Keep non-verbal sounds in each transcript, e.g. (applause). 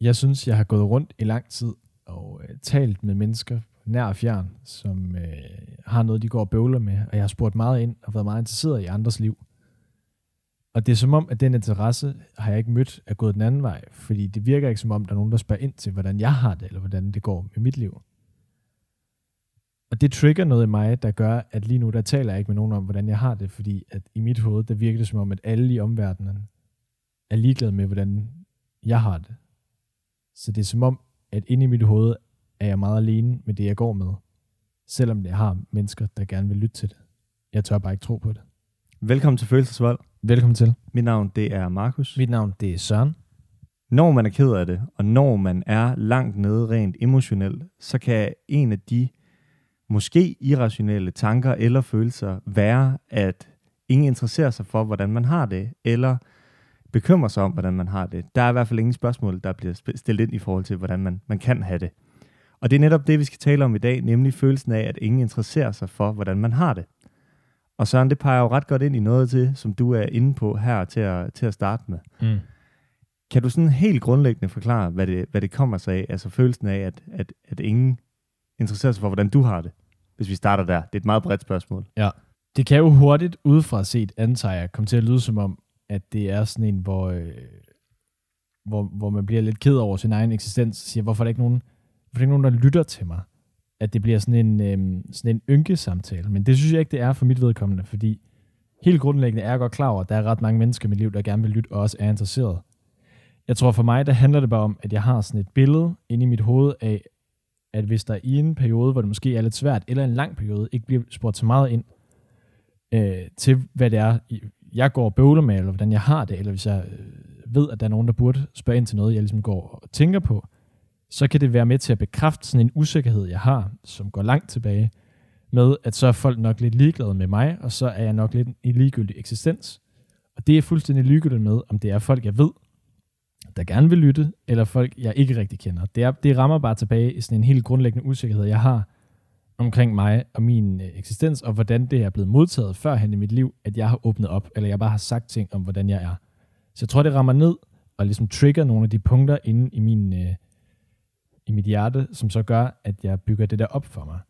Jeg synes, jeg har gået rundt i lang tid og øh, talt med mennesker nær og fjern, som øh, har noget, de går og bøvler med, og jeg har spurgt meget ind og været meget interesseret i andres liv. Og det er som om, at den interesse har jeg ikke mødt er gået den anden vej, fordi det virker ikke som om, der er nogen, der spørger ind til, hvordan jeg har det, eller hvordan det går med mit liv. Og det trigger noget i mig, der gør, at lige nu, der taler jeg ikke med nogen om, hvordan jeg har det, fordi at i mit hoved, der virker det som om, at alle i omverdenen er ligeglade med, hvordan jeg har det. Så det er som om, at inde i mit hoved er jeg meget alene med det, jeg går med. Selvom jeg har mennesker, der gerne vil lytte til det. Jeg tør bare ikke tro på det. Velkommen til Følelsesvold. Velkommen til. Mit navn det er Markus. Mit navn det er Søren. Når man er ked af det, og når man er langt nede rent emotionelt, så kan en af de måske irrationelle tanker eller følelser være, at ingen interesserer sig for, hvordan man har det, eller bekymrer sig om, hvordan man har det. Der er i hvert fald ingen spørgsmål, der bliver stillet ind i forhold til, hvordan man, man kan have det. Og det er netop det, vi skal tale om i dag, nemlig følelsen af, at ingen interesserer sig for, hvordan man har det. Og Søren, det peger jo ret godt ind i noget til, som du er inde på her til at, til at starte med. Mm. Kan du sådan helt grundlæggende forklare, hvad det, hvad det kommer sig af, altså følelsen af, at, at, at ingen interesserer sig for, hvordan du har det? Hvis vi starter der. Det er et meget bredt spørgsmål. Ja. Det kan jo hurtigt udefra set, antager jeg, komme til at lyde som om, at det er sådan en, hvor, øh, hvor, hvor man bliver lidt ked over sin egen eksistens, og siger, hvorfor er der ikke nogen, hvorfor er der ikke nogen, der lytter til mig? At det bliver sådan en, øh, sådan en ynkesamtale. Men det synes jeg ikke, det er for mit vedkommende, fordi helt grundlæggende er jeg godt klar over, at der er ret mange mennesker i mit liv, der gerne vil lytte og også er interesseret. Jeg tror for mig, der handler det bare om, at jeg har sådan et billede inde i mit hoved af, at hvis der i en periode, hvor det måske er lidt svært, eller en lang periode, ikke bliver spurgt så meget ind øh, til, hvad det er, jeg går og bøvler med, eller hvordan jeg har det, eller hvis jeg øh, ved, at der er nogen, der burde spørge ind til noget, jeg ligesom går og tænker på, så kan det være med til at bekræfte sådan en usikkerhed, jeg har, som går langt tilbage, med at så er folk nok lidt ligeglade med mig, og så er jeg nok lidt i ligegyldig eksistens. Og det er fuldstændig ligegyldigt med, om det er folk, jeg ved, der gerne vil lytte, eller folk, jeg ikke rigtig kender. Det, er, det rammer bare tilbage i sådan en helt grundlæggende usikkerhed, jeg har omkring mig og min øh, eksistens, og hvordan det er blevet modtaget førhen i mit liv, at jeg har åbnet op, eller jeg bare har sagt ting om, hvordan jeg er. Så jeg tror, det rammer ned og ligesom trigger nogle af de punkter inde i, min, øh, i mit hjerte, som så gør, at jeg bygger det der op for mig.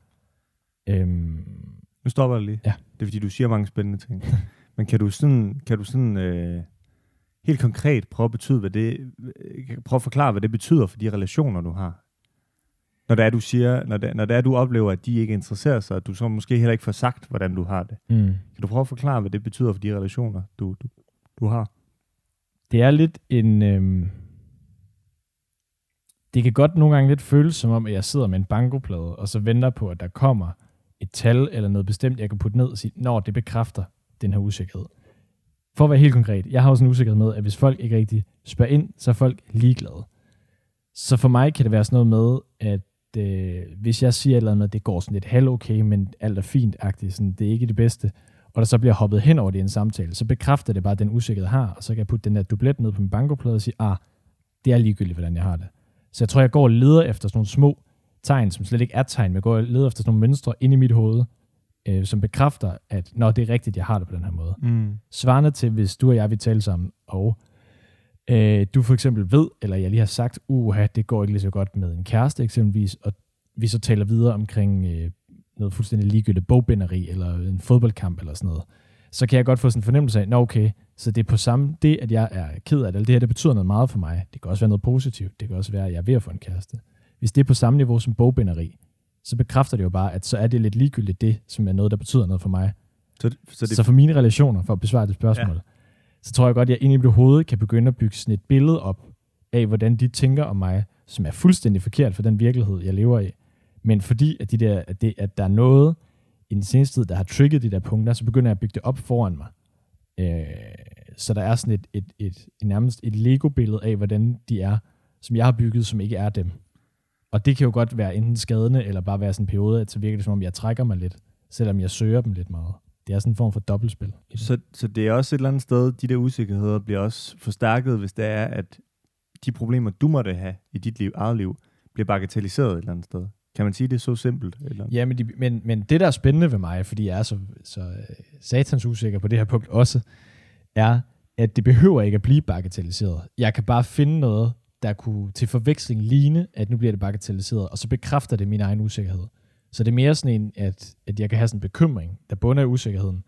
Øhm, nu stopper jeg lige. Ja. Det er fordi, du siger mange spændende ting. (laughs) Men kan du sådan, kan du sådan øh, helt konkret prøve at, betyde, hvad det, prøve at forklare, hvad det betyder for de relationer, du har? Når det er, du siger, når det, når det er, du oplever, at de ikke interesserer sig, at du så måske heller ikke får sagt, hvordan du har det. Mm. Kan du prøve at forklare, hvad det betyder for de relationer, du, du, du har? Det er lidt en... Øhm det kan godt nogle gange lidt føles som om, at jeg sidder med en bankoplade, og så venter på, at der kommer et tal eller noget bestemt, jeg kan putte ned og sige, når det bekræfter den her usikkerhed. For at være helt konkret, jeg har også en usikkerhed med, at hvis folk ikke rigtig spørger ind, så er folk ligeglade. Så for mig kan det være sådan noget med, at øh, hvis jeg siger et eller andet, det går sådan lidt halv okay, men alt er fint-agtigt, sådan, det er ikke det bedste, og der så bliver hoppet hen over det i en samtale, så bekræfter det bare den usikkerhed, jeg har, og så kan jeg putte den der dublet ned på min bankoplade og sige, ah, det er ligegyldigt, hvordan jeg har det. Så jeg tror, jeg går og leder efter sådan nogle små tegn, som slet ikke er tegn, men jeg går og leder efter sådan nogle mønstre inde i mit hoved, øh, som bekræfter, at når det er rigtigt, jeg har det på den her måde. Mm. Svarende til, hvis du og jeg vil tale sammen, og øh, du for eksempel ved, eller jeg lige har sagt, uha, det går ikke lige så godt med en kæreste eksempelvis, og vi så taler videre omkring øh, noget fuldstændig ligegyldigt bogbinderi, eller en fodboldkamp, eller sådan noget, så kan jeg godt få sådan en fornemmelse af, nå okay, så det er på samme, det at jeg er ked af det, eller det her, det betyder noget meget for mig. Det kan også være noget positivt, det kan også være, at jeg er ved at få en kæreste. Hvis det er på samme niveau som bogbinderi, så bekræfter det jo bare, at så er det lidt ligegyldigt det, som er noget, der betyder noget for mig. Så, så, det... så for mine relationer, for at besvare det spørgsmål, ja så tror jeg godt, at jeg ind i mit hoved kan begynde at bygge sådan et billede op af, hvordan de tænker om mig, som er fuldstændig forkert for den virkelighed, jeg lever i. Men fordi at, de der, at, det, at der er noget i den seneste tid, der har trigget de der punkter, så begynder jeg at bygge det op foran mig. Øh, så der er sådan et, et, et, et nærmest et Lego-billede af, hvordan de er, som jeg har bygget, som ikke er dem. Og det kan jo godt være enten skadende, eller bare være sådan en periode, at så virker det som om, jeg trækker mig lidt, selvom jeg søger dem lidt meget. Det er sådan en form for dobbeltspil. Så, så det er også et eller andet sted, de der usikkerheder bliver også forstærket, hvis det er, at de problemer, du måtte have i dit liv, eget liv, bliver bagatelliseret et eller andet sted. Kan man sige det så simpelt? Eller? Ja, men, de, men, men det, der er spændende ved mig, fordi jeg er så, så øh, satans usikker på det her punkt også, er, at det behøver ikke at blive bagatelliseret. Jeg kan bare finde noget, der kunne til forveksling ligne, at nu bliver det bagatelliseret, og så bekræfter det min egen usikkerhed. Så det er mere sådan en, at, at jeg kan have sådan en bekymring, der bunder af usikkerheden,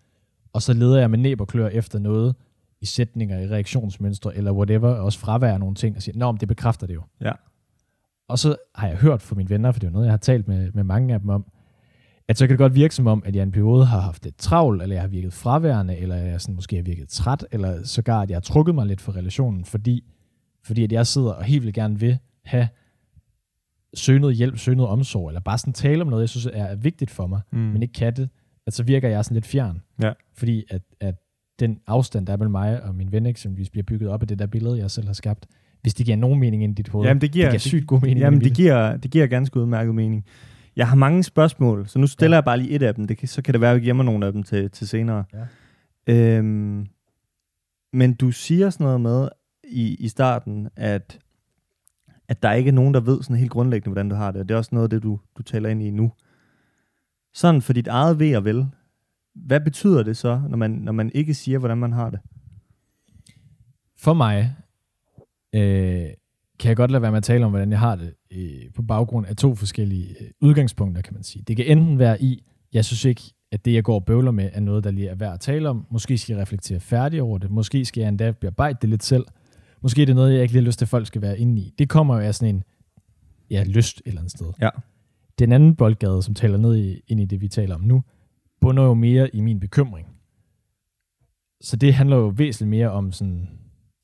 og så leder jeg med næb og klør efter noget i sætninger, i reaktionsmønstre, eller whatever, og også fravær nogle ting, og siger, nå, men det bekræfter det jo. Ja. Og så har jeg hørt fra mine venner, for det er noget, jeg har talt med, med mange af dem om, at så kan det godt virke som om, at jeg i en periode har haft lidt travlt, eller jeg har virket fraværende, eller jeg sådan måske har virket træt, eller sågar, at jeg har trukket mig lidt fra relationen, fordi, fordi at jeg sidder og helt vil gerne vil have søge noget hjælp, søge noget omsorg, eller bare sådan tale om noget, jeg synes er vigtigt for mig, mm. men ikke kan det, at så virker jeg sådan lidt fjern. Ja. Fordi at, at den afstand, der er mellem mig og min ven eksempelvis, bliver bygget op af det der billede, jeg selv har skabt, hvis det giver nogen mening ind i dit hoved. Jamen, det giver, det giver sygt god mening. Jamen, det giver, det giver ganske udmærket mening. Jeg har mange spørgsmål, så nu stiller ja. jeg bare lige et af dem. Det kan, så kan det være, at vi gemmer nogle af dem til, til senere. Ja. Øhm, men du siger sådan noget med i, i starten, at, at der ikke er nogen, der ved sådan helt grundlæggende, hvordan du har det. Og det er også noget af det, du, du taler ind i nu. Sådan for dit eget ved og vel. Hvad betyder det så, når man, når man ikke siger, hvordan man har det? For mig øh, kan jeg godt lade være med at tale om, hvordan jeg har det øh, på baggrund af to forskellige øh, udgangspunkter, kan man sige. Det kan enten være i, jeg synes ikke, at det, jeg går og bøvler med, er noget, der lige er værd at tale om. Måske skal jeg reflektere færdig over det. Måske skal jeg endda bearbejde det lidt selv. Måske er det noget, jeg ikke lige har lyst til, at folk skal være inde i. Det kommer jo af sådan en ja, lyst et eller andet sted. Ja. Den anden boldgade, som taler ned i, ind i det, vi taler om nu, bunder jo mere i min bekymring. Så det handler jo væsentligt mere om sådan,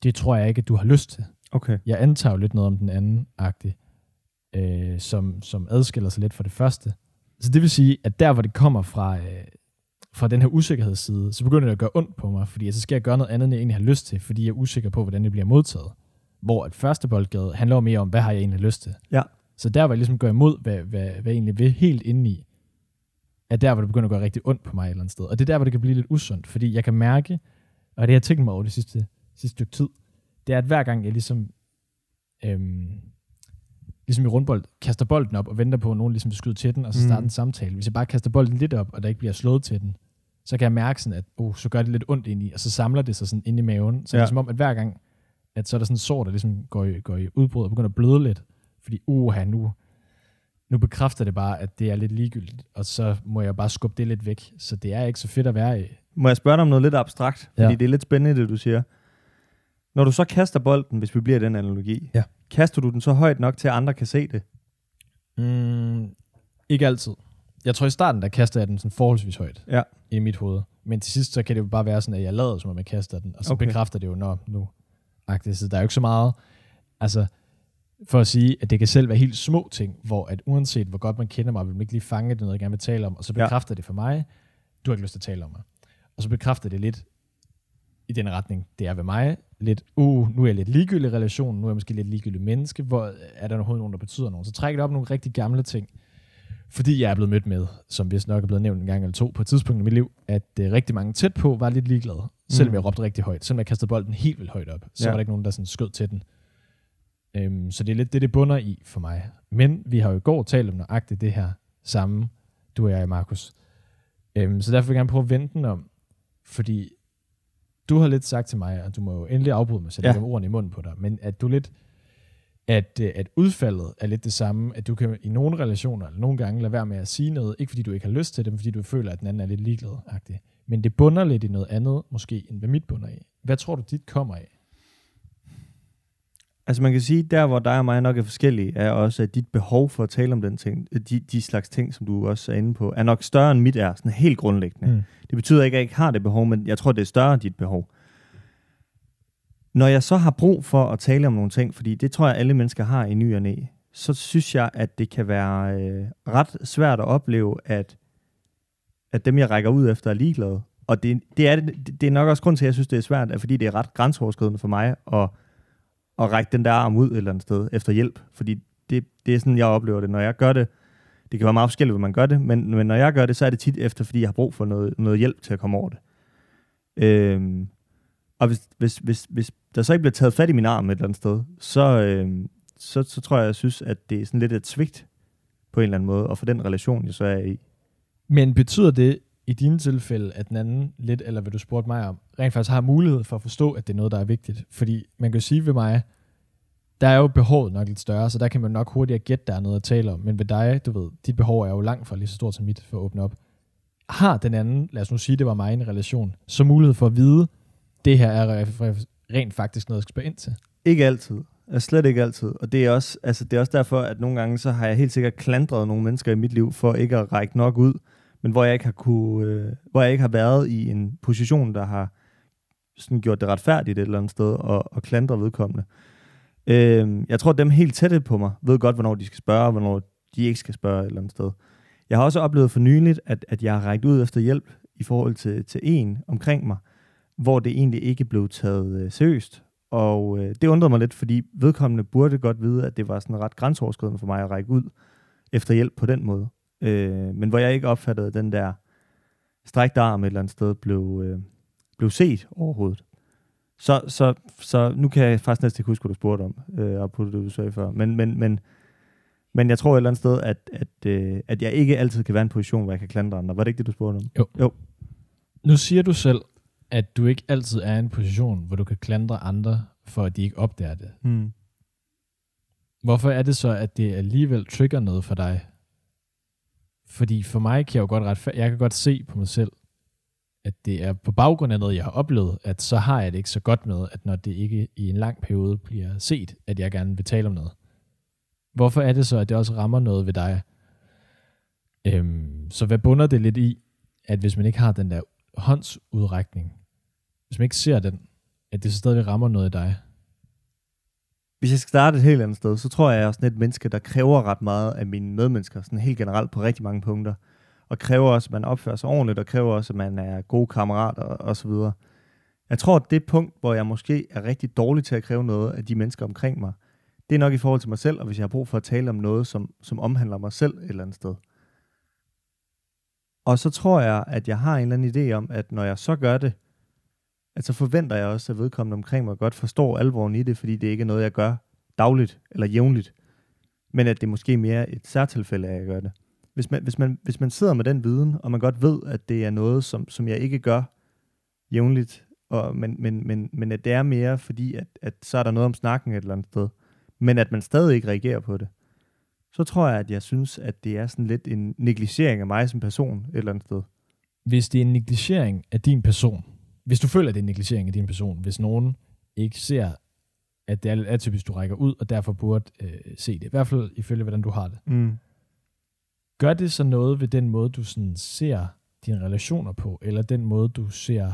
det tror jeg ikke, at du har lyst til. Okay. Jeg antager jo lidt noget om den anden agtig, øh, som, som adskiller sig lidt fra det første. Så det vil sige, at der hvor det kommer fra, øh, fra den her usikkerhedsside, så begynder det at gøre ondt på mig, fordi så skal jeg gøre noget andet, end jeg egentlig har lyst til, fordi jeg er usikker på, hvordan det bliver modtaget. Hvor at første boldgade handler mere om, hvad har jeg egentlig lyst til. Ja. Så der, hvor jeg ligesom går imod, hvad, hvad, hvad jeg egentlig vil helt indeni, er der, hvor det begynder at gøre rigtig ondt på mig et eller andet sted. Og det er der, hvor det kan blive lidt usundt, fordi jeg kan mærke, og det har jeg tænkt mig over det sidste, sidste stykke tid, det er, at hver gang jeg ligesom, øhm, ligesom i rundbold, kaster bolden op og venter på, at nogen ligesom skyder til den, og så starter mm. en samtale. Hvis jeg bare kaster bolden lidt op, og der ikke bliver slået til den, så kan jeg mærke sådan, at oh, så gør det lidt ondt ind i, og så samler det sig sådan ind i maven. Så ja. det er som om, at hver gang, at så er der sådan en sår, der ligesom går i, går i udbrud og begynder at bløde lidt. Fordi, uha, nu, nu bekræfter det bare, at det er lidt ligegyldigt, og så må jeg bare skubbe det lidt væk. Så det er ikke så fedt at være i. Må jeg spørge dig om noget lidt abstrakt? Fordi ja. det er lidt spændende, det du siger. Når du så kaster bolden, hvis vi bliver den analogi, ja. kaster du den så højt nok til, at andre kan se det? Mm, ikke altid. Jeg tror i starten, der kaster jeg den sådan forholdsvis højt ja. i mit hoved. Men til sidst, så kan det jo bare være sådan, at jeg lader som om jeg kaster den, og så okay. bekræfter det jo, når nu. Så der er jo ikke så meget, altså, for at sige, at det kan selv være helt små ting, hvor at uanset hvor godt man kender mig, vil man ikke lige fange det, noget jeg gerne vil tale om, og så bekræfter ja. det for mig, du har ikke lyst til at tale om mig. Og så bekræfter det lidt i den retning, det er ved mig, lidt, uh, nu er jeg lidt ligegyldig relation, nu er jeg måske lidt ligegyldig menneske, hvor er der overhovedet nogen, der betyder noget. Så trækker det op nogle rigtig gamle ting, fordi jeg er blevet mødt med, som vist nok er blevet nævnt en gang eller to på et tidspunkt i mit liv, at uh, rigtig mange tæt på var lidt ligeglade, selvom mm. jeg råbte rigtig højt. Selvom jeg kastede bolden helt vildt højt op, så ja. var der ikke nogen, der sådan skød til den. Um, så det er lidt det, det bunder i for mig. Men vi har jo i går talt om nøjagtigt det her samme, du og jeg, Markus. Um, så derfor vil jeg gerne prøve at vente den om, fordi du har lidt sagt til mig, og du må jo endelig afbryde mig, så jeg ja. ordene i munden på dig, men at du lidt, at, øh, at udfaldet er lidt det samme, at du kan i nogle relationer, eller nogle gange lade være med at sige noget, ikke fordi du ikke har lyst til det, men fordi du føler, at den anden er lidt ligeglad -agtig. Men det bunder lidt i noget andet, måske, end hvad mit bunder i. Hvad tror du, dit kommer af? Altså man kan sige, der hvor dig og mig nok er forskellige, er også, at dit behov for at tale om den ting, de, de slags ting, som du også er inde på, er nok større end mit er, sådan helt grundlæggende. Mm. Det betyder ikke, at jeg ikke har det behov, men jeg tror, det er større end dit behov. Når jeg så har brug for at tale om nogle ting, fordi det tror jeg, alle mennesker har i ny og næ, så synes jeg, at det kan være øh, ret svært at opleve, at, at dem, jeg rækker ud efter, er ligeglade. Og det, det, er, det, det er nok også grund til, at jeg synes, det er svært, at fordi det er ret grænseoverskridende for mig at at række den der arm ud et eller andet sted efter hjælp. Fordi det, det er sådan, jeg oplever det. Når jeg gør det, det kan være meget forskelligt, hvordan man gør det, men, men når jeg gør det, så er det tit efter, fordi jeg har brug for noget, noget hjælp til at komme over det. Øhm, og hvis, hvis, hvis, hvis der så ikke bliver taget fat i min arm et eller andet sted, så, øhm, så, så tror jeg, jeg synes, at det er sådan lidt et svigt på en eller anden måde, og for den relation, jeg så er i. Men betyder det i dine tilfælde, at den anden lidt, eller hvad du spurgte mig om, rent faktisk har mulighed for at forstå, at det er noget, der er vigtigt? Fordi man kan sige ved mig, der er jo behovet nok lidt større, så der kan man nok hurtigere gætte, der er noget at tale om. Men ved dig, du ved, dit behov er jo langt fra lige så stort som mit for at åbne op. Har den anden, lad os nu sige, det var mig i en relation, så mulighed for at vide, det her er rent faktisk noget, jeg skal spørge ind til? Ikke altid. Altså, slet ikke altid. Og det er, også, altså, det er også derfor, at nogle gange, så har jeg helt sikkert klandret nogle mennesker i mit liv, for ikke at række nok ud, men hvor jeg ikke har, kunne, øh, hvor jeg ikke har været i en position, der har sådan gjort det retfærdigt et eller andet sted, og, og klandre vedkommende. Øh, jeg tror, at dem helt tætte på mig ved godt, hvornår de skal spørge, og hvornår de ikke skal spørge et eller andet sted. Jeg har også oplevet for nyligt, at, at jeg har rækket ud efter hjælp i forhold til, til en omkring mig, hvor det egentlig ikke blev taget øh, seriøst. Og øh, det undrede mig lidt, fordi vedkommende burde godt vide, at det var sådan ret grænseoverskridende for mig at række ud efter hjælp på den måde. Øh, men hvor jeg ikke opfattede, at den der strækte arm et eller andet sted blev, øh, blev set overhovedet. Så, så, så nu kan jeg faktisk næsten ikke huske, hvad du spurgte om, øh, og på det, du sagde før. Men, men, men, men jeg tror et eller andet sted, at, at, øh, at jeg ikke altid kan være i en position, hvor jeg kan klandre andre. Var det ikke det, du spurgte om? Jo. jo. Nu siger du selv, at du ikke altid er i en position, hvor du kan klandre andre, for at de ikke opdager det. Hmm. Hvorfor er det så, at det alligevel trigger noget for dig? Fordi for mig kan jeg jo godt ret, jeg kan godt se på mig selv, at det er på baggrund af noget, jeg har oplevet, at så har jeg det ikke så godt med, at når det ikke i en lang periode bliver set, at jeg gerne vil tale om noget. Hvorfor er det så, at det også rammer noget ved dig? Øhm, så hvad bunder det lidt i, at hvis man ikke har den der håndsudrækning, hvis man ikke ser den, at det så stadig rammer noget i dig? Hvis jeg skal starte et helt andet sted, så tror jeg, at jeg er sådan et menneske, der kræver ret meget af mine medmennesker, sådan helt generelt på rigtig mange punkter. Og kræver også, at man opfører sig ordentligt, og kræver også, at man er gode kammerater og så videre. Jeg tror, at det punkt, hvor jeg måske er rigtig dårlig til at kræve noget af de mennesker omkring mig, det er nok i forhold til mig selv, og hvis jeg har brug for at tale om noget, som, som omhandler mig selv et eller andet sted. Og så tror jeg, at jeg har en eller anden idé om, at når jeg så gør det, at så forventer jeg også, at vedkommende omkring mig godt forstår alvoren i det, fordi det ikke er noget, jeg gør dagligt eller jævnligt, men at det måske mere et særtilfælde, at jeg gør det. Hvis man, hvis, man, hvis man sidder med den viden, og man godt ved, at det er noget, som, som jeg ikke gør jævnligt, og, men, men, men, men at det er mere, fordi at, at så er der noget om snakken et eller andet sted, men at man stadig ikke reagerer på det, så tror jeg, at jeg synes, at det er sådan lidt en negligering af mig som person et eller andet sted. Hvis det er en negligering af din person, hvis du føler, det er en negligering af din person, hvis nogen ikke ser, at det er lidt atypisk, du rækker ud, og derfor burde øh, se det, i hvert fald ifølge, hvordan du har det. Mm. Gør det så noget ved den måde, du sådan ser dine relationer på, eller den måde, du ser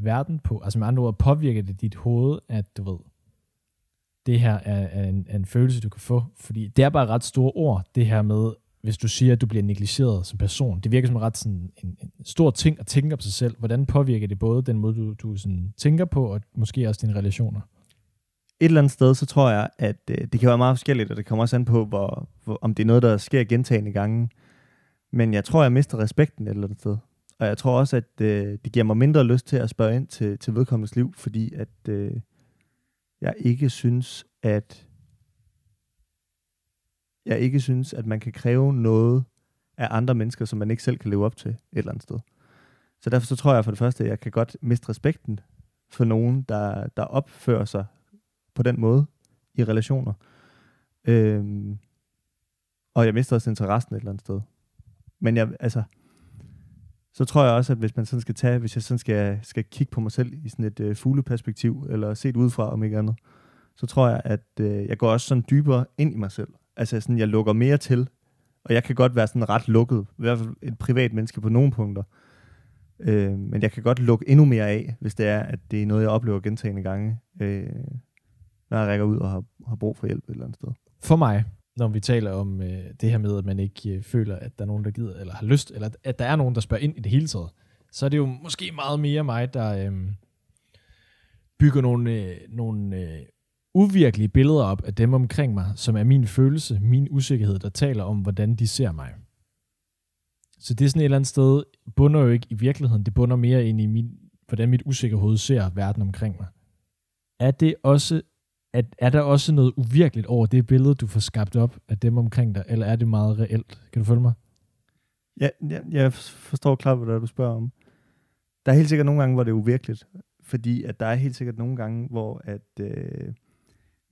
verden på? Altså med andre ord, påvirker det dit hoved, at du ved, det her er, er, en, er en følelse, du kan få? Fordi det er bare ret store ord, det her med, hvis du siger, at du bliver negligeret som person. Det virker som ret sådan en, en stor ting at tænke på sig selv. Hvordan påvirker det både den måde, du, du sådan tænker på, og måske også dine relationer? Et eller andet sted, så tror jeg, at øh, det kan være meget forskelligt, og det kommer også an på, hvor, hvor, om det er noget, der sker gentagende gange. Men jeg tror, jeg mister respekten et eller andet sted. Og jeg tror også, at øh, det giver mig mindre lyst til at spørge ind til, til vedkommendes liv, fordi at øh, jeg ikke synes, at jeg ikke synes, at man kan kræve noget af andre mennesker, som man ikke selv kan leve op til et eller andet sted. Så derfor så tror jeg for det første, at jeg kan godt miste respekten for nogen, der, der opfører sig på den måde i relationer. Øhm, og jeg mister også interessen et eller andet sted. Men jeg, altså, så tror jeg også, at hvis man sådan skal tage, hvis jeg sådan skal, skal kigge på mig selv i sådan et øh, fugleperspektiv, eller set udefra om ikke andet, så tror jeg, at øh, jeg går også sådan dybere ind i mig selv. Altså sådan, jeg lukker mere til, og jeg kan godt være sådan ret lukket, i hvert fald et privat menneske på nogle punkter. Øh, men jeg kan godt lukke endnu mere af, hvis det er, at det er noget, jeg oplever gentagende gange, øh, når jeg rækker ud og har, har brug for hjælp et eller andet sted. For mig, når vi taler om øh, det her med, at man ikke øh, føler, at der er nogen, der gider, eller har lyst, eller at der er nogen, der spørger ind i det hele taget, så er det jo måske meget mere mig, der øh, bygger nogle, øh, nogle øh, uvirkelige billeder op af dem omkring mig, som er min følelse, min usikkerhed, der taler om, hvordan de ser mig. Så det er sådan et eller andet sted, bunder jo ikke i virkeligheden, det bunder mere ind i, min, hvordan mit usikre hoved ser verden omkring mig. Er det også at, er der også noget uvirkeligt over det billede, du får skabt op af dem omkring dig, eller er det meget reelt? Kan du følge mig? Ja, jeg, jeg forstår klart, hvad du spørger om. Der er helt sikkert nogle gange, hvor det er uvirkeligt, fordi at der er helt sikkert nogle gange, hvor at øh,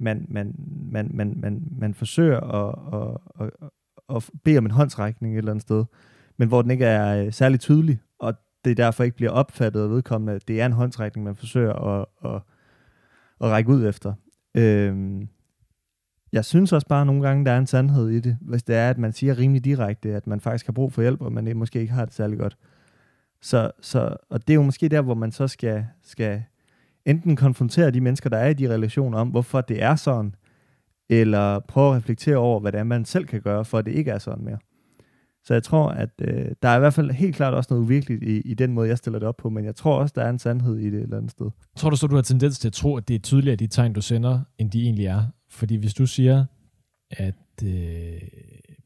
man, man, man, man, man, man forsøger at, at, at, at bede om en håndsrækning et eller andet sted, men hvor den ikke er øh, særlig tydelig, og det derfor ikke bliver opfattet af vedkommende, at det er en håndsrækning, man forsøger at, at, at række ud efter. Øhm, jeg synes også bare at nogle gange, der er en sandhed i det, hvis det er, at man siger rimelig direkte, at man faktisk har brug for hjælp, og man måske ikke har det særlig godt. Så, så, og det er jo måske der, hvor man så skal, skal enten konfrontere de mennesker, der er i de relationer om, hvorfor det er sådan, eller prøve at reflektere over, hvad det er, man selv kan gøre, for at det ikke er sådan mere. Så jeg tror, at øh, der er i hvert fald helt klart også noget uvirkeligt i, i den måde, jeg stiller det op på, men jeg tror også, der er en sandhed i det et eller andet sted. Tror du så, du har tendens til at tro, at det er tydeligere de tegn, du sender, end de egentlig er? Fordi hvis du siger, at øh,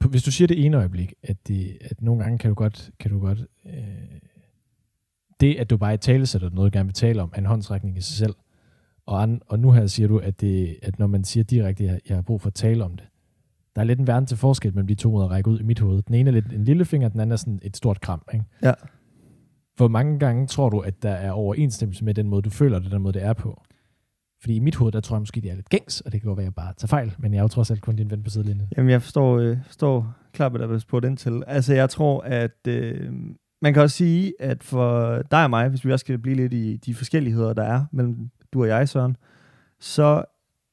hvis du siger det ene øjeblik, at, det, at nogle gange kan du godt, kan du godt øh, det, at du bare i tale sætter noget, du gerne vil tale om, er en håndsrækning i sig selv. Og, an, og nu her siger du, at, det, at når man siger direkte, at jeg, jeg har brug for at tale om det, der er lidt en verden til forskel mellem de to måder at række ud i mit hoved. Den ene er lidt en lille finger, den anden er sådan et stort kram. Ikke? Ja. Hvor mange gange tror du, at der er overensstemmelse med den måde, du føler det, den måde, det er på? Fordi i mit hoved, der tror jeg måske, det er lidt gængs, og det kan godt være, at jeg bare tager fejl, men jeg er jo trods alt kun din ven på sidelinjen. Jamen, jeg forstår, øh, forstår klart, hvad der vil på den til. Altså, jeg tror, at øh, man kan også sige, at for dig og mig, hvis vi også skal blive lidt i de forskelligheder, der er mellem du og jeg, Søren, så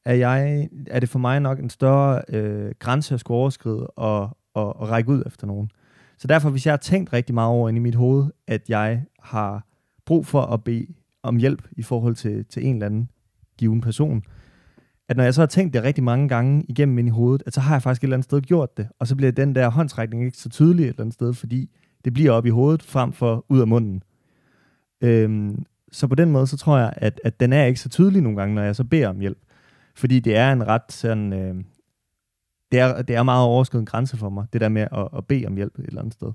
er, jeg, er det for mig nok en større øh, grænse at skulle overskride og, og, og række ud efter nogen. Så derfor, hvis jeg har tænkt rigtig meget over ind i mit hoved, at jeg har brug for at bede om hjælp i forhold til, til en eller anden given person, at når jeg så har tænkt det rigtig mange gange igennem ind i hovedet, at så har jeg faktisk et eller andet sted gjort det, og så bliver den der håndsrækning ikke så tydelig et eller andet sted, fordi det bliver op i hovedet frem for ud af munden. Øhm, så på den måde, så tror jeg, at, at den er ikke så tydelig nogle gange, når jeg så beder om hjælp. Fordi det er en ret sådan... Øh, det, er, det er meget overskridende grænse for mig, det der med at, at bede om hjælp et eller andet sted.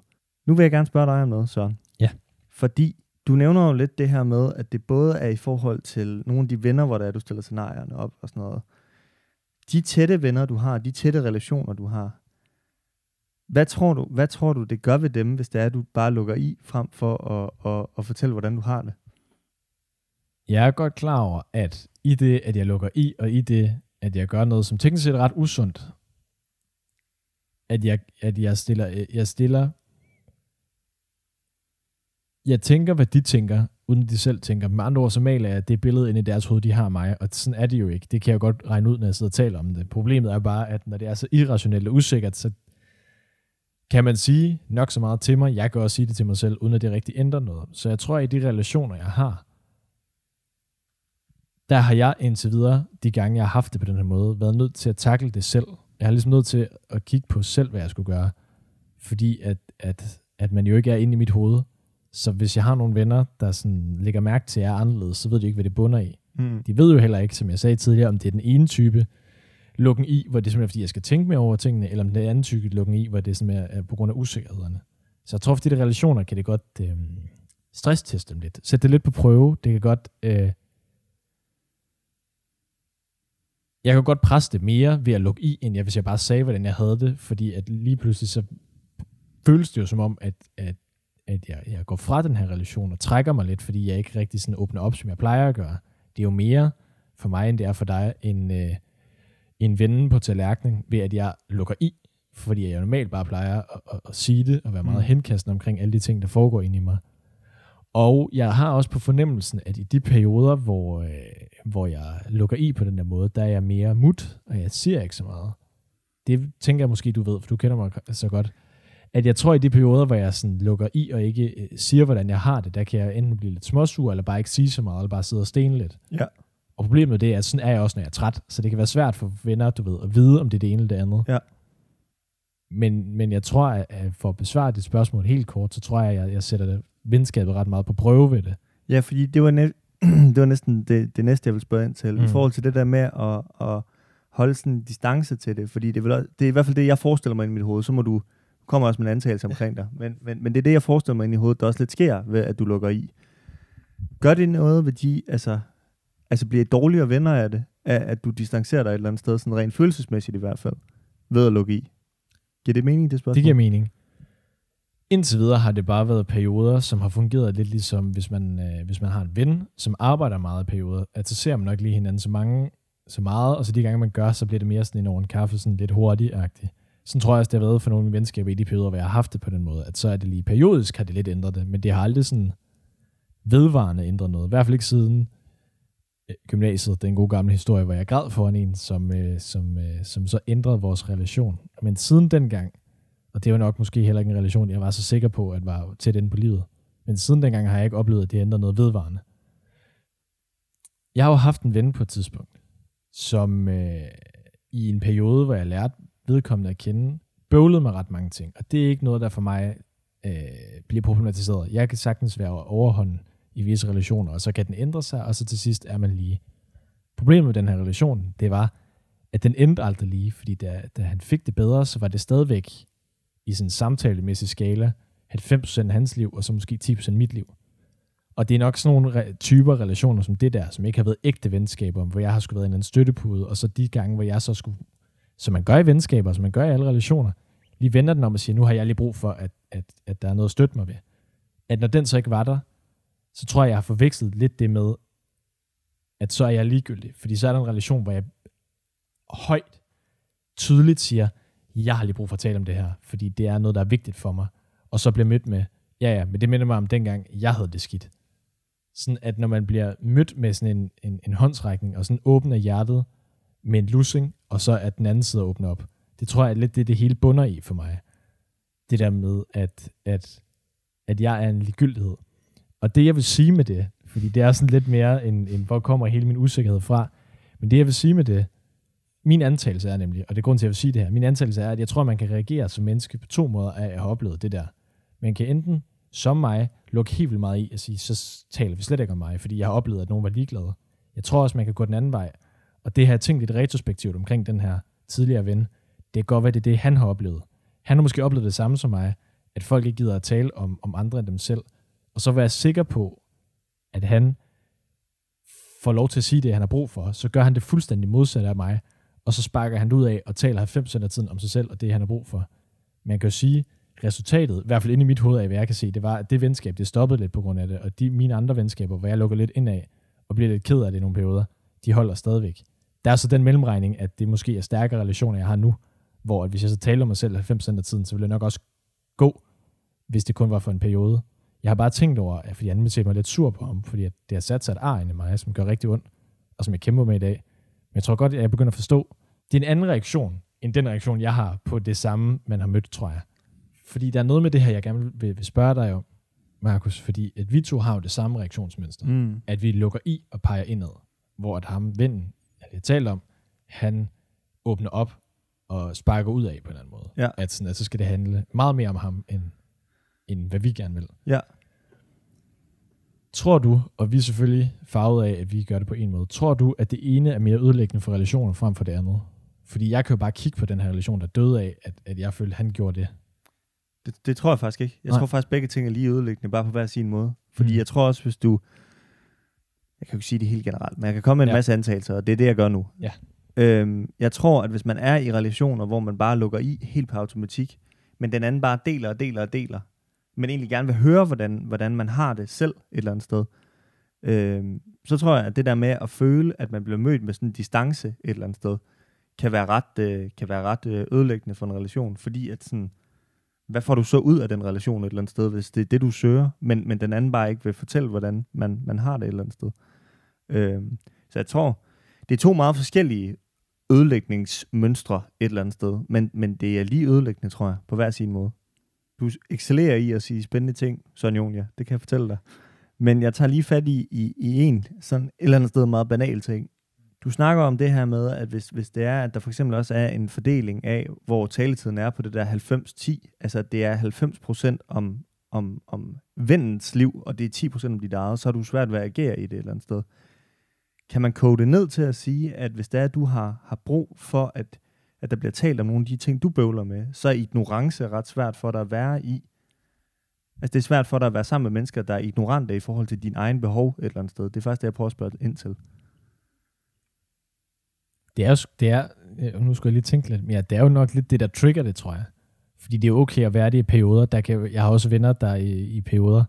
Nu vil jeg gerne spørge dig om noget, Søren. Ja. Fordi du nævner jo lidt det her med, at det både er i forhold til nogle af de venner, hvor der er, du stiller scenarierne op og sådan noget. De tætte venner, du har, de tætte relationer, du har, hvad tror du, hvad tror du det gør ved dem, hvis det er, at du bare lukker i, frem for at, at, at fortælle, hvordan du har det? Jeg er godt klar over, at i det, at jeg lukker i, og i det, at jeg gør noget, som teknisk set er ret usundt, at jeg, at jeg stiller, jeg stiller, jeg tænker, hvad de tænker, uden de selv tænker. Med andre ord, så maler jeg det billede ind i deres hoved, de har mig, og sådan er det jo ikke. Det kan jeg godt regne ud, når jeg sidder og taler om det. Problemet er bare, at når det er så irrationelt og usikkert, så kan man sige nok så meget til mig. Jeg kan også sige det til mig selv, uden at det rigtig ændrer noget. Så jeg tror, at i de relationer, jeg har, der har jeg indtil videre, de gange jeg har haft det på den her måde, været nødt til at takle det selv. Jeg har ligesom nødt til at kigge på selv, hvad jeg skulle gøre. Fordi at, at, at man jo ikke er inde i mit hoved. Så hvis jeg har nogle venner, der sådan lægger mærke til, at jeg er anderledes, så ved de ikke, hvad det bunder i. Mm. De ved jo heller ikke, som jeg sagde tidligere, om det er den ene type lukken i, hvor det er fordi, jeg skal tænke mere over tingene, eller om det er den anden type lukken i, hvor det simpelthen er på grund af usikkerhederne. Så jeg tror, for de relationer kan det godt øh, stressteste dem lidt. Sæt det lidt på prøve. Det kan godt øh, jeg kan godt presse det mere ved at lukke i, end jeg, hvis jeg bare sagde, hvordan jeg havde det, fordi at lige pludselig så føles det jo som om, at, at, at jeg, jeg går fra den her relation og trækker mig lidt, fordi jeg ikke rigtig sådan åbner op, som jeg plejer at gøre. Det er jo mere for mig, end det er for dig, en, øh, en vende på tallerkenen, ved at jeg lukker i, fordi jeg normalt bare plejer at, at, at sige det, og være meget mm. henkastende omkring alle de ting, der foregår inde i mig. Og jeg har også på fornemmelsen, at i de perioder, hvor, øh, hvor jeg lukker i på den der måde, der er jeg mere mut, og jeg siger ikke så meget. Det tænker jeg måske, du ved, for du kender mig så godt. At jeg tror, i de perioder, hvor jeg sådan lukker i og ikke øh, siger, hvordan jeg har det, der kan jeg enten blive lidt småsur, eller bare ikke sige så meget, eller bare sidde og stene lidt. Ja. Og problemet det er, at sådan er jeg også, når jeg er træt. Så det kan være svært for venner, du ved, at vide, om det er det ene eller det andet. Ja. Men, men jeg tror, at for at besvare dit spørgsmål helt kort, så tror jeg, at jeg, jeg sætter det venskabet ret meget på prøve ved det. Ja, fordi det var, næ- (clears throat) det var næsten det, det næste, jeg ville spørge ind til. Mm. I forhold til det der med at, at holde sådan en distance til det. Fordi det, vil, det er i hvert fald det, jeg forestiller mig i mit hoved. Så må du kommer også med en antagelse omkring dig. Men, men, men det er det, jeg forestiller mig i hovedet, der også lidt sker ved, at du lukker i. Gør det noget ved de, altså, altså bliver I dårligere venner af det, af, at du distancerer dig et eller andet sted, sådan rent følelsesmæssigt i hvert fald, ved at lukke i? Giver det mening, det spørgsmål? Det giver mening. Indtil videre har det bare været perioder, som har fungeret lidt ligesom, hvis man, øh, hvis man har en ven, som arbejder meget i perioder, at så ser man nok lige hinanden så mange, så meget, og så de gange man gør, så bliver det mere sådan en over en kaffe, sådan lidt hurtigt-agtigt. Sådan tror jeg også, det har været for nogle venskaber i de perioder, hvor jeg har haft det på den måde, at så er det lige periodisk, har det lidt ændret det, men det har aldrig sådan vedvarende ændret noget. I hvert fald ikke siden gymnasiet, den gode gamle historie, hvor jeg græd foran en, som, øh, som, øh, som så ændrede vores relation. Men siden dengang, og det var nok måske heller ikke en relation, jeg var så sikker på, at var tæt inde på livet. Men siden dengang har jeg ikke oplevet, at det ændrer noget vedvarende. Jeg har jo haft en ven på et tidspunkt, som øh, i en periode, hvor jeg lærte vedkommende at kende, bøvlede med ret mange ting. Og det er ikke noget, der for mig øh, bliver problematiseret. Jeg kan sagtens være overhånden i visse relationer, og så kan den ændre sig, og så til sidst er man lige. Problemet med den her relation, det var, at den endte aldrig lige, fordi da, da han fik det bedre, så var det stadigvæk i sådan en samtalemæssig skala 90% af hans liv, og så måske 10% mit liv. Og det er nok sådan nogle re- typer relationer som det der, som ikke har været ægte venskaber, hvor jeg har skulle været en støttepude, og så de gange, hvor jeg så skulle, som man gør i venskaber, som man gør i alle relationer, lige vender den om og siger, nu har jeg lige brug for, at, at, at der er noget at støtte mig ved. At når den så ikke var der, så tror jeg, jeg har forvekslet lidt det med, at så er jeg ligegyldig. Fordi så er der en relation, hvor jeg højt, tydeligt siger, jeg har lige brug for at tale om det her, fordi det er noget, der er vigtigt for mig. Og så bliver mødt med, ja ja, men det minder mig om dengang, jeg havde det skidt. Sådan at når man bliver mødt med sådan en, en, en håndsrækning, og sådan åbner hjertet med en lussing, og så at den anden side åbner op. Det tror jeg er lidt det, det hele bunder i for mig. Det der med, at, at, at jeg er en ligegyldighed. Og det, jeg vil sige med det, fordi det er sådan lidt mere, end, end hvor kommer hele min usikkerhed fra, men det, jeg vil sige med det, min antagelse er nemlig, og det er grund til, at jeg vil sige det her, min antagelse er, at jeg tror, at man kan reagere som menneske på to måder af jeg har oplevet det der. Man kan enten, som mig, lukke helt vildt meget i og sige, så taler vi slet ikke om mig, fordi jeg har oplevet, at nogen var ligeglade. Jeg tror også, man kan gå den anden vej. Og det har jeg tænkt lidt retrospektivt omkring den her tidligere ven. Det kan godt være, det er det, han har oplevet. Han har måske oplevet det samme som mig, at folk ikke gider at tale om, om andre end dem selv. Og så være sikker på, at han får lov til at sige det, han har brug for, så gør han det fuldstændig modsatte af mig, og så sparker han det ud af og taler 90% af tiden om sig selv og det, han har brug for. Man kan jo sige, resultatet, i hvert fald inde i mit hoved af, hvad jeg kan se, det var, at det venskab, det stoppede lidt på grund af det, og de mine andre venskaber, hvor jeg lukker lidt ind af og bliver lidt ked af det i nogle perioder, de holder stadigvæk. Der er så den mellemregning, at det måske er stærkere relationer, jeg har nu, hvor at hvis jeg så taler om mig selv 90% af tiden, så ville det nok også gå, hvis det kun var for en periode. Jeg har bare tænkt over, at fordi anden mig lidt sur på ham, fordi at det har sat sig et ar i mig, som gør rigtig ondt, og som jeg kæmper med i dag. Men jeg tror godt, at jeg begynder at forstå, det er en anden reaktion, end den reaktion, jeg har på det samme, man har mødt, tror jeg. Fordi der er noget med det her, jeg gerne vil, vil spørge dig om, Markus, fordi at vi to har jo det samme reaktionsmønster. Mm. At vi lukker i og peger indad, hvor at ham, vennen, jeg har talt om, han åbner op og sparker ud af på en eller anden måde. Ja. At, sådan, at så skal det handle meget mere om ham, end, end hvad vi gerne vil. Ja. Tror du, og vi er selvfølgelig farvet af, at vi gør det på en måde, tror du, at det ene er mere ødelæggende for relationen frem for det andet? Fordi jeg kan jo bare kigge på den her relation, der døde af, at, at jeg følte, at han gjorde det. Det, det tror jeg faktisk ikke. Jeg Nej. tror faktisk, begge ting er lige ødelæggende, bare på hver sin måde. Fordi Mm. jeg tror også, hvis du... Jeg kan jo ikke sige det helt generelt, men jeg kan komme med en ja. masse antagelser, og det er det, jeg gør nu. Ja. Øhm, jeg tror, at hvis man er i relationer, hvor man bare lukker i helt på automatik, men den anden bare deler og deler og deler, men egentlig gerne vil høre, hvordan, hvordan man har det selv et eller andet sted, øh, så tror jeg, at det der med at føle, at man bliver mødt med sådan en distance et eller andet sted, kan være ret, øh, kan være ret øh, ødelæggende for en relation, fordi at sådan, hvad får du så ud af den relation et eller andet sted, hvis det er det, du søger, men, men den anden bare ikke vil fortælle, hvordan man, man har det et eller andet sted. Øh, så jeg tror, det er to meget forskellige ødelægningsmønstre et eller andet sted, men, men det er lige ødelæggende, tror jeg, på hver sin måde. Du excellerer i at sige spændende ting, Sonja Jonia, det kan jeg fortælle dig. Men jeg tager lige fat i, i, i en sådan et eller andet sted meget banal ting. Du snakker om det her med, at hvis, hvis det er, at der for eksempel også er en fordeling af, hvor taletiden er på det der 90-10, altså at det er 90% om, om, om vennens liv, og det er 10% om dit eget, så har du svært ved at agere i det et eller andet sted. Kan man kode det ned til at sige, at hvis det er, at du har, har brug for, at, at der bliver talt om nogle af de ting, du bøvler med, så er ignorance ret svært for dig at være i. Altså det er svært for dig at være sammen med mennesker, der er ignorante i forhold til din egen behov et eller andet sted. Det er faktisk det, jeg prøver at spørge ind til. Det er, jo- det er, øh, nu skal jeg lige tænke lidt mere, det er jo nok lidt det, der trigger det, tror jeg. Fordi det er okay at være det i perioder. Der kan, jeg har også venner, der i, i perioder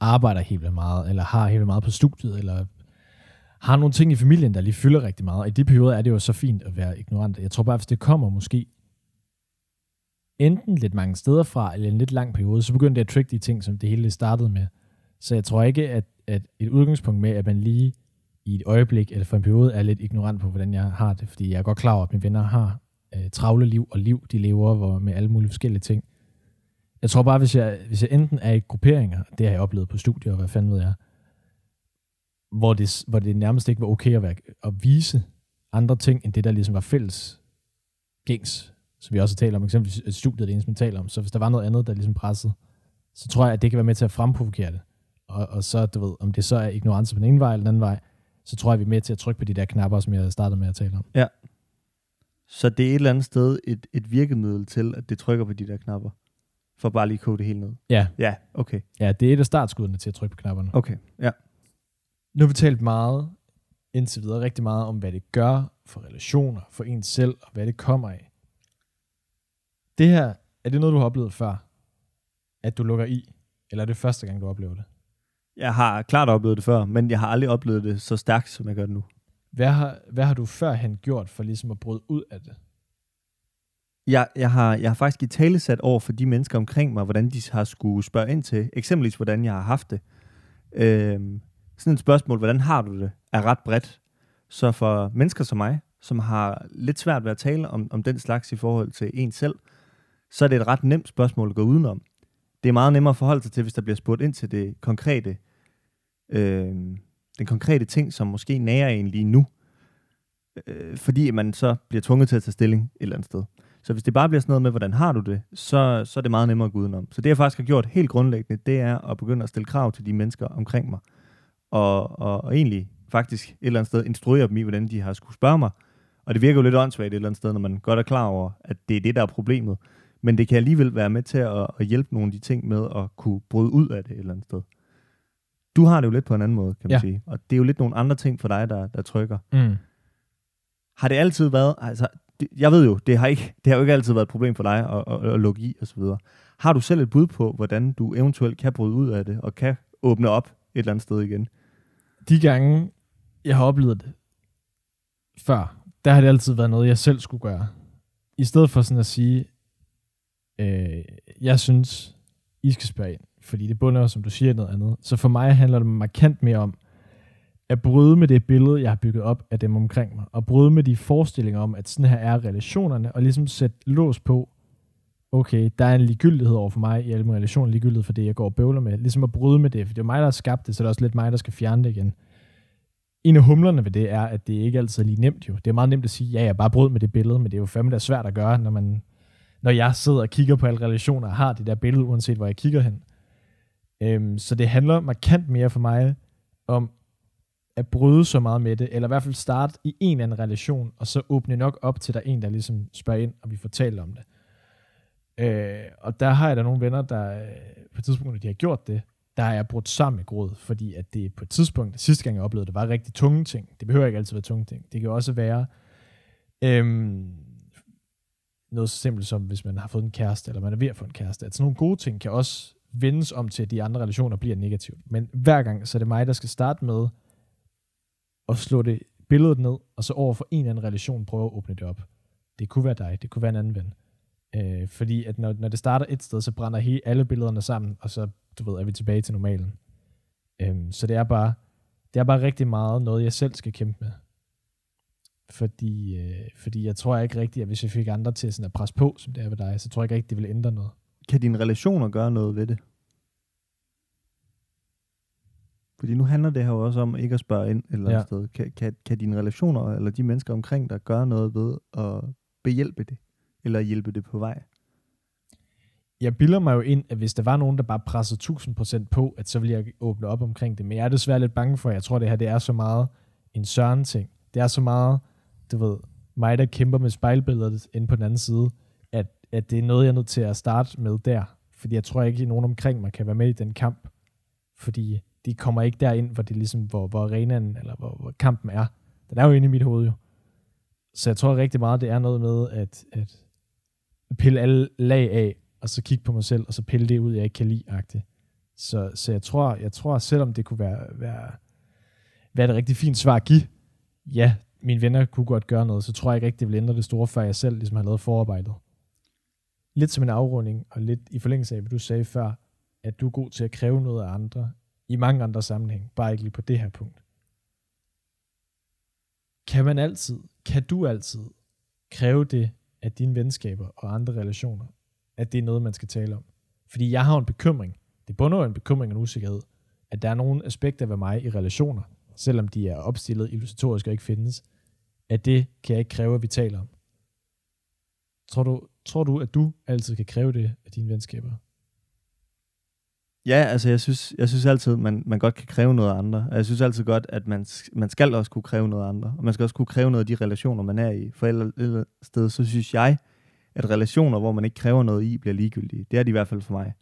arbejder helt vildt meget, eller har helt vildt meget på studiet, eller har nogle ting i familien, der lige fylder rigtig meget. Og i de perioder er det jo så fint at være ignorant. Jeg tror bare, hvis det kommer måske enten lidt mange steder fra, eller en lidt lang periode, så begynder det at trigge de ting, som det hele startede med. Så jeg tror ikke, at, at et udgangspunkt med, at man lige i et øjeblik eller for en periode er lidt ignorant på, hvordan jeg har det, fordi jeg er godt klar over, at mine venner har øh, travle liv og liv, de lever hvor, med alle mulige forskellige ting. Jeg tror bare, hvis jeg, hvis jeg enten er i grupperinger, det har jeg oplevet på studier, og hvad fanden ved jeg, hvor det, hvor det nærmest ikke var okay at, være, at vise andre ting, end det, der ligesom var fælles gængs, som vi også talt om, eksempelvis studiet, det eneste, man taler om. Så hvis der var noget andet, der ligesom pressede, så tror jeg, at det kan være med til at fremprovokere det. Og, og så, du ved, om det så er ignorance på den ene vej eller den anden vej, så tror jeg, vi er med til at trykke på de der knapper, som jeg startede med at tale om. Ja. Så det er et eller andet sted et, et virkemiddel til, at det trykker på de der knapper. For bare lige at kode det hele ned. Ja. Ja, okay. Ja, det er et af startskuddene til at trykke på knapperne. Okay, ja. Nu har vi talt meget, indtil videre, rigtig meget om, hvad det gør for relationer, for ens selv, og hvad det kommer af. Det her, er det noget, du har oplevet før? At du lukker i? Eller er det første gang, du oplever det? Jeg har klart oplevet det før, men jeg har aldrig oplevet det så stærkt, som jeg gør det nu. Hvad har, hvad har du førhen gjort for ligesom at bryde ud af det? Jeg, jeg, har, jeg har faktisk i tale sat over for de mennesker omkring mig, hvordan de har skulle spørge ind til, eksempelvis hvordan jeg har haft det. Øhm, sådan et spørgsmål, hvordan har du det, er ret bredt. Så for mennesker som mig, som har lidt svært ved at tale om, om den slags i forhold til en selv, så er det et ret nemt spørgsmål at gå udenom. Det er meget nemmere at forholde sig til, hvis der bliver spurgt ind til det konkrete, øh, den konkrete ting, som måske nærer en lige nu, øh, fordi man så bliver tvunget til at tage stilling et eller andet sted. Så hvis det bare bliver sådan noget med, hvordan har du det, så, så er det meget nemmere at gå udenom. Så det jeg faktisk har gjort helt grundlæggende, det er at begynde at stille krav til de mennesker omkring mig. Og, og, og egentlig faktisk et eller andet sted instruere dem i, hvordan de har skulle spørge mig. Og det virker jo lidt åndssvagt et eller andet sted, når man godt er klar over, at det er det, der er problemet. Men det kan alligevel være med til at, at hjælpe nogle af de ting med at kunne bryde ud af det et eller andet sted. Du har det jo lidt på en anden måde, kan man Ja. sige. Og det er jo lidt nogle andre ting for dig, der, der trykker. Mm. Har det altid været, altså, det, jeg ved jo, det har, ikke, det har jo ikke altid været et problem for dig at, at, at lukke i videre. Har du selv et bud på, hvordan du eventuelt kan bryde ud af det, og kan åbne op et eller andet sted igen? De gange, jeg har oplevet det før, der har det altid været noget, jeg selv skulle gøre. I stedet for sådan at sige, øh, jeg synes, I skal spørge ind, fordi det bunder, som du siger, noget andet. Så for mig handler det markant mere om, at bryde med det billede, jeg har bygget op af dem omkring mig, og bryde med de forestillinger om, at sådan her er relationerne, og ligesom sætte lås på, okay, der er en ligegyldighed over for mig i alle mine relationer, ligegyldighed for det, jeg går og bøvler med. Ligesom at bryde med det, for det er mig, der har skabt det, så det er også lidt mig, der skal fjerne det igen. En af humlerne ved det er, at det ikke altid er lige nemt jo. Det er meget nemt at sige, ja, jeg bare brød med det billede, men det er jo fandme da svært at gøre, når man når jeg sidder og kigger på alle relationer og har det der billede, uanset hvor jeg kigger hen. Øhm, så det handler markant mere for mig om at bryde så meget med det, eller i hvert fald starte i en eller anden relation, og så åbne nok op til, der er en, der ligesom spørger ind, og vi fortæller om det. Øh, og der har jeg da nogle venner, der øh, på et tidspunkt, når de har gjort det, der har jeg brudt sammen i gråd, fordi at det på et tidspunkt, sidste gang jeg oplevede det, var rigtig tunge ting. Det behøver ikke altid være tunge ting. Det kan også være øhm, noget så simpelt som, hvis man har fået en kæreste, eller man er ved at få en kæreste. At sådan nogle gode ting kan også vendes om til, at de andre relationer bliver negativt. Men hver gang, så er det mig, der skal starte med at slå det billedet ned, og så over for en eller anden relation prøve at åbne det op. Det kunne være dig, det kunne være en anden ven. Øh, fordi at når, når det starter et sted, så brænder hele, alle billederne sammen, og så du ved, er vi tilbage til normalen. Øhm, så det er bare det er bare rigtig meget noget, jeg selv skal kæmpe med. Fordi, øh, fordi jeg tror ikke rigtigt, at hvis jeg fik andre til sådan at presse på, som det er ved dig, så tror jeg ikke rigtigt, det vil ændre noget. Kan dine relationer gøre noget ved det? Fordi nu handler det her jo også om ikke at spørge ind et eller andet Ja. sted. Kan, kan, kan dine relationer, eller de mennesker omkring dig, gøre noget ved at behjælpe det? Eller hjælpe det på vej? Jeg bilder mig jo ind, at hvis der var nogen, der bare pressede 1000% på, at så ville jeg åbne op omkring det. Men jeg er desværre lidt bange for, at jeg tror, at det her det er så meget en søren ting. Det er så meget, du ved, mig, der kæmper med spejlbilledet inde på den anden side, at, at det er noget, jeg er nødt til at starte med der. Fordi jeg tror ikke, at nogen omkring mig kan være med i den kamp. Fordi de kommer ikke derind, hvor det ligesom, hvor, hvor arenaen, eller hvor, hvor kampen er. Den er jo inde i mit hoved jo. Så jeg tror rigtig meget, det er noget med at, at pille alle lag af, og så kigge på mig selv, og så pille det ud, jeg ikke kan lide, agtigt. Så, så jeg tror, jeg tror, selvom det kunne være, være, være et rigtig fint svar at give, ja, mine venner kunne godt gøre noget, så tror jeg ikke rigtig, det ville ændre det store, før jeg selv ligesom har lavet forarbejdet. Lidt som en afrunding, og lidt i forlængelse af, hvad du sagde før, at du er god til at kræve noget af andre, i mange andre sammenhæng, bare ikke lige på det her punkt. Kan man altid, kan du altid kræve det at dine venskaber og andre relationer, at det er noget, man skal tale om? Fordi jeg har en bekymring, det bunder jo en bekymring og en usikkerhed, at der er nogle aspekter ved mig i relationer, selvom de er opstillet illustratorisk og ikke findes, at det kan jeg ikke kræve, at vi taler om. Tror du, tror du, at du altid kan kræve det af dine venskaber? Ja, altså jeg synes, jeg synes altid, man, man godt kan kræve noget af andre. Og jeg synes altid godt, at man, man skal også kunne kræve noget af andre. Og man skal også kunne kræve noget af de relationer, man er i. For et eller sted, så synes jeg, at relationer, hvor man ikke kræver noget i, bliver ligegyldige. Det er de i hvert fald for mig.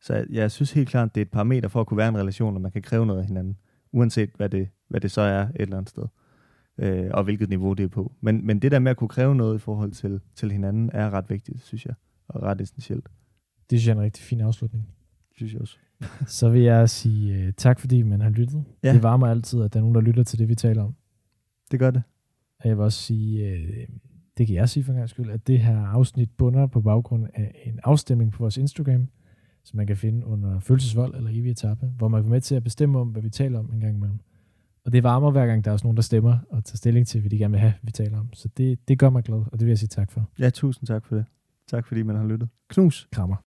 Så jeg, jeg synes helt klart, det er et parameter for at kunne være en relation, at man kan kræve noget af hinanden. Uanset hvad det, hvad det så er et eller andet sted. Øh, og hvilket niveau det er på. Men, men det der med at kunne kræve noget i forhold til, til hinanden, er ret vigtigt, synes jeg. Og ret essentielt. Det synes jeg er en rigtig fin afslutning. Synes jeg også. (laughs) så vil jeg sige uh, tak, fordi man har lyttet. Ja. Det varmer altid, at der er nogen, der lytter til det, vi taler om. Det gør det. Og jeg vil også sige, uh, det kan jeg sige for en gang skyld, at det her afsnit bunder på baggrund af en afstemning på vores Instagram, som man kan finde under følelsesvold eller evig etape, hvor man kan være med til at bestemme om, hvad vi taler om en gang imellem. Og det varmer hver gang, der er også nogen, der stemmer og tager stilling til, hvad de gerne vil have, vi taler om. Så det, det gør mig glad, og det vil jeg sige tak for. Ja, tusind tak for det. Tak fordi man har lyttet. Knus. Krammer.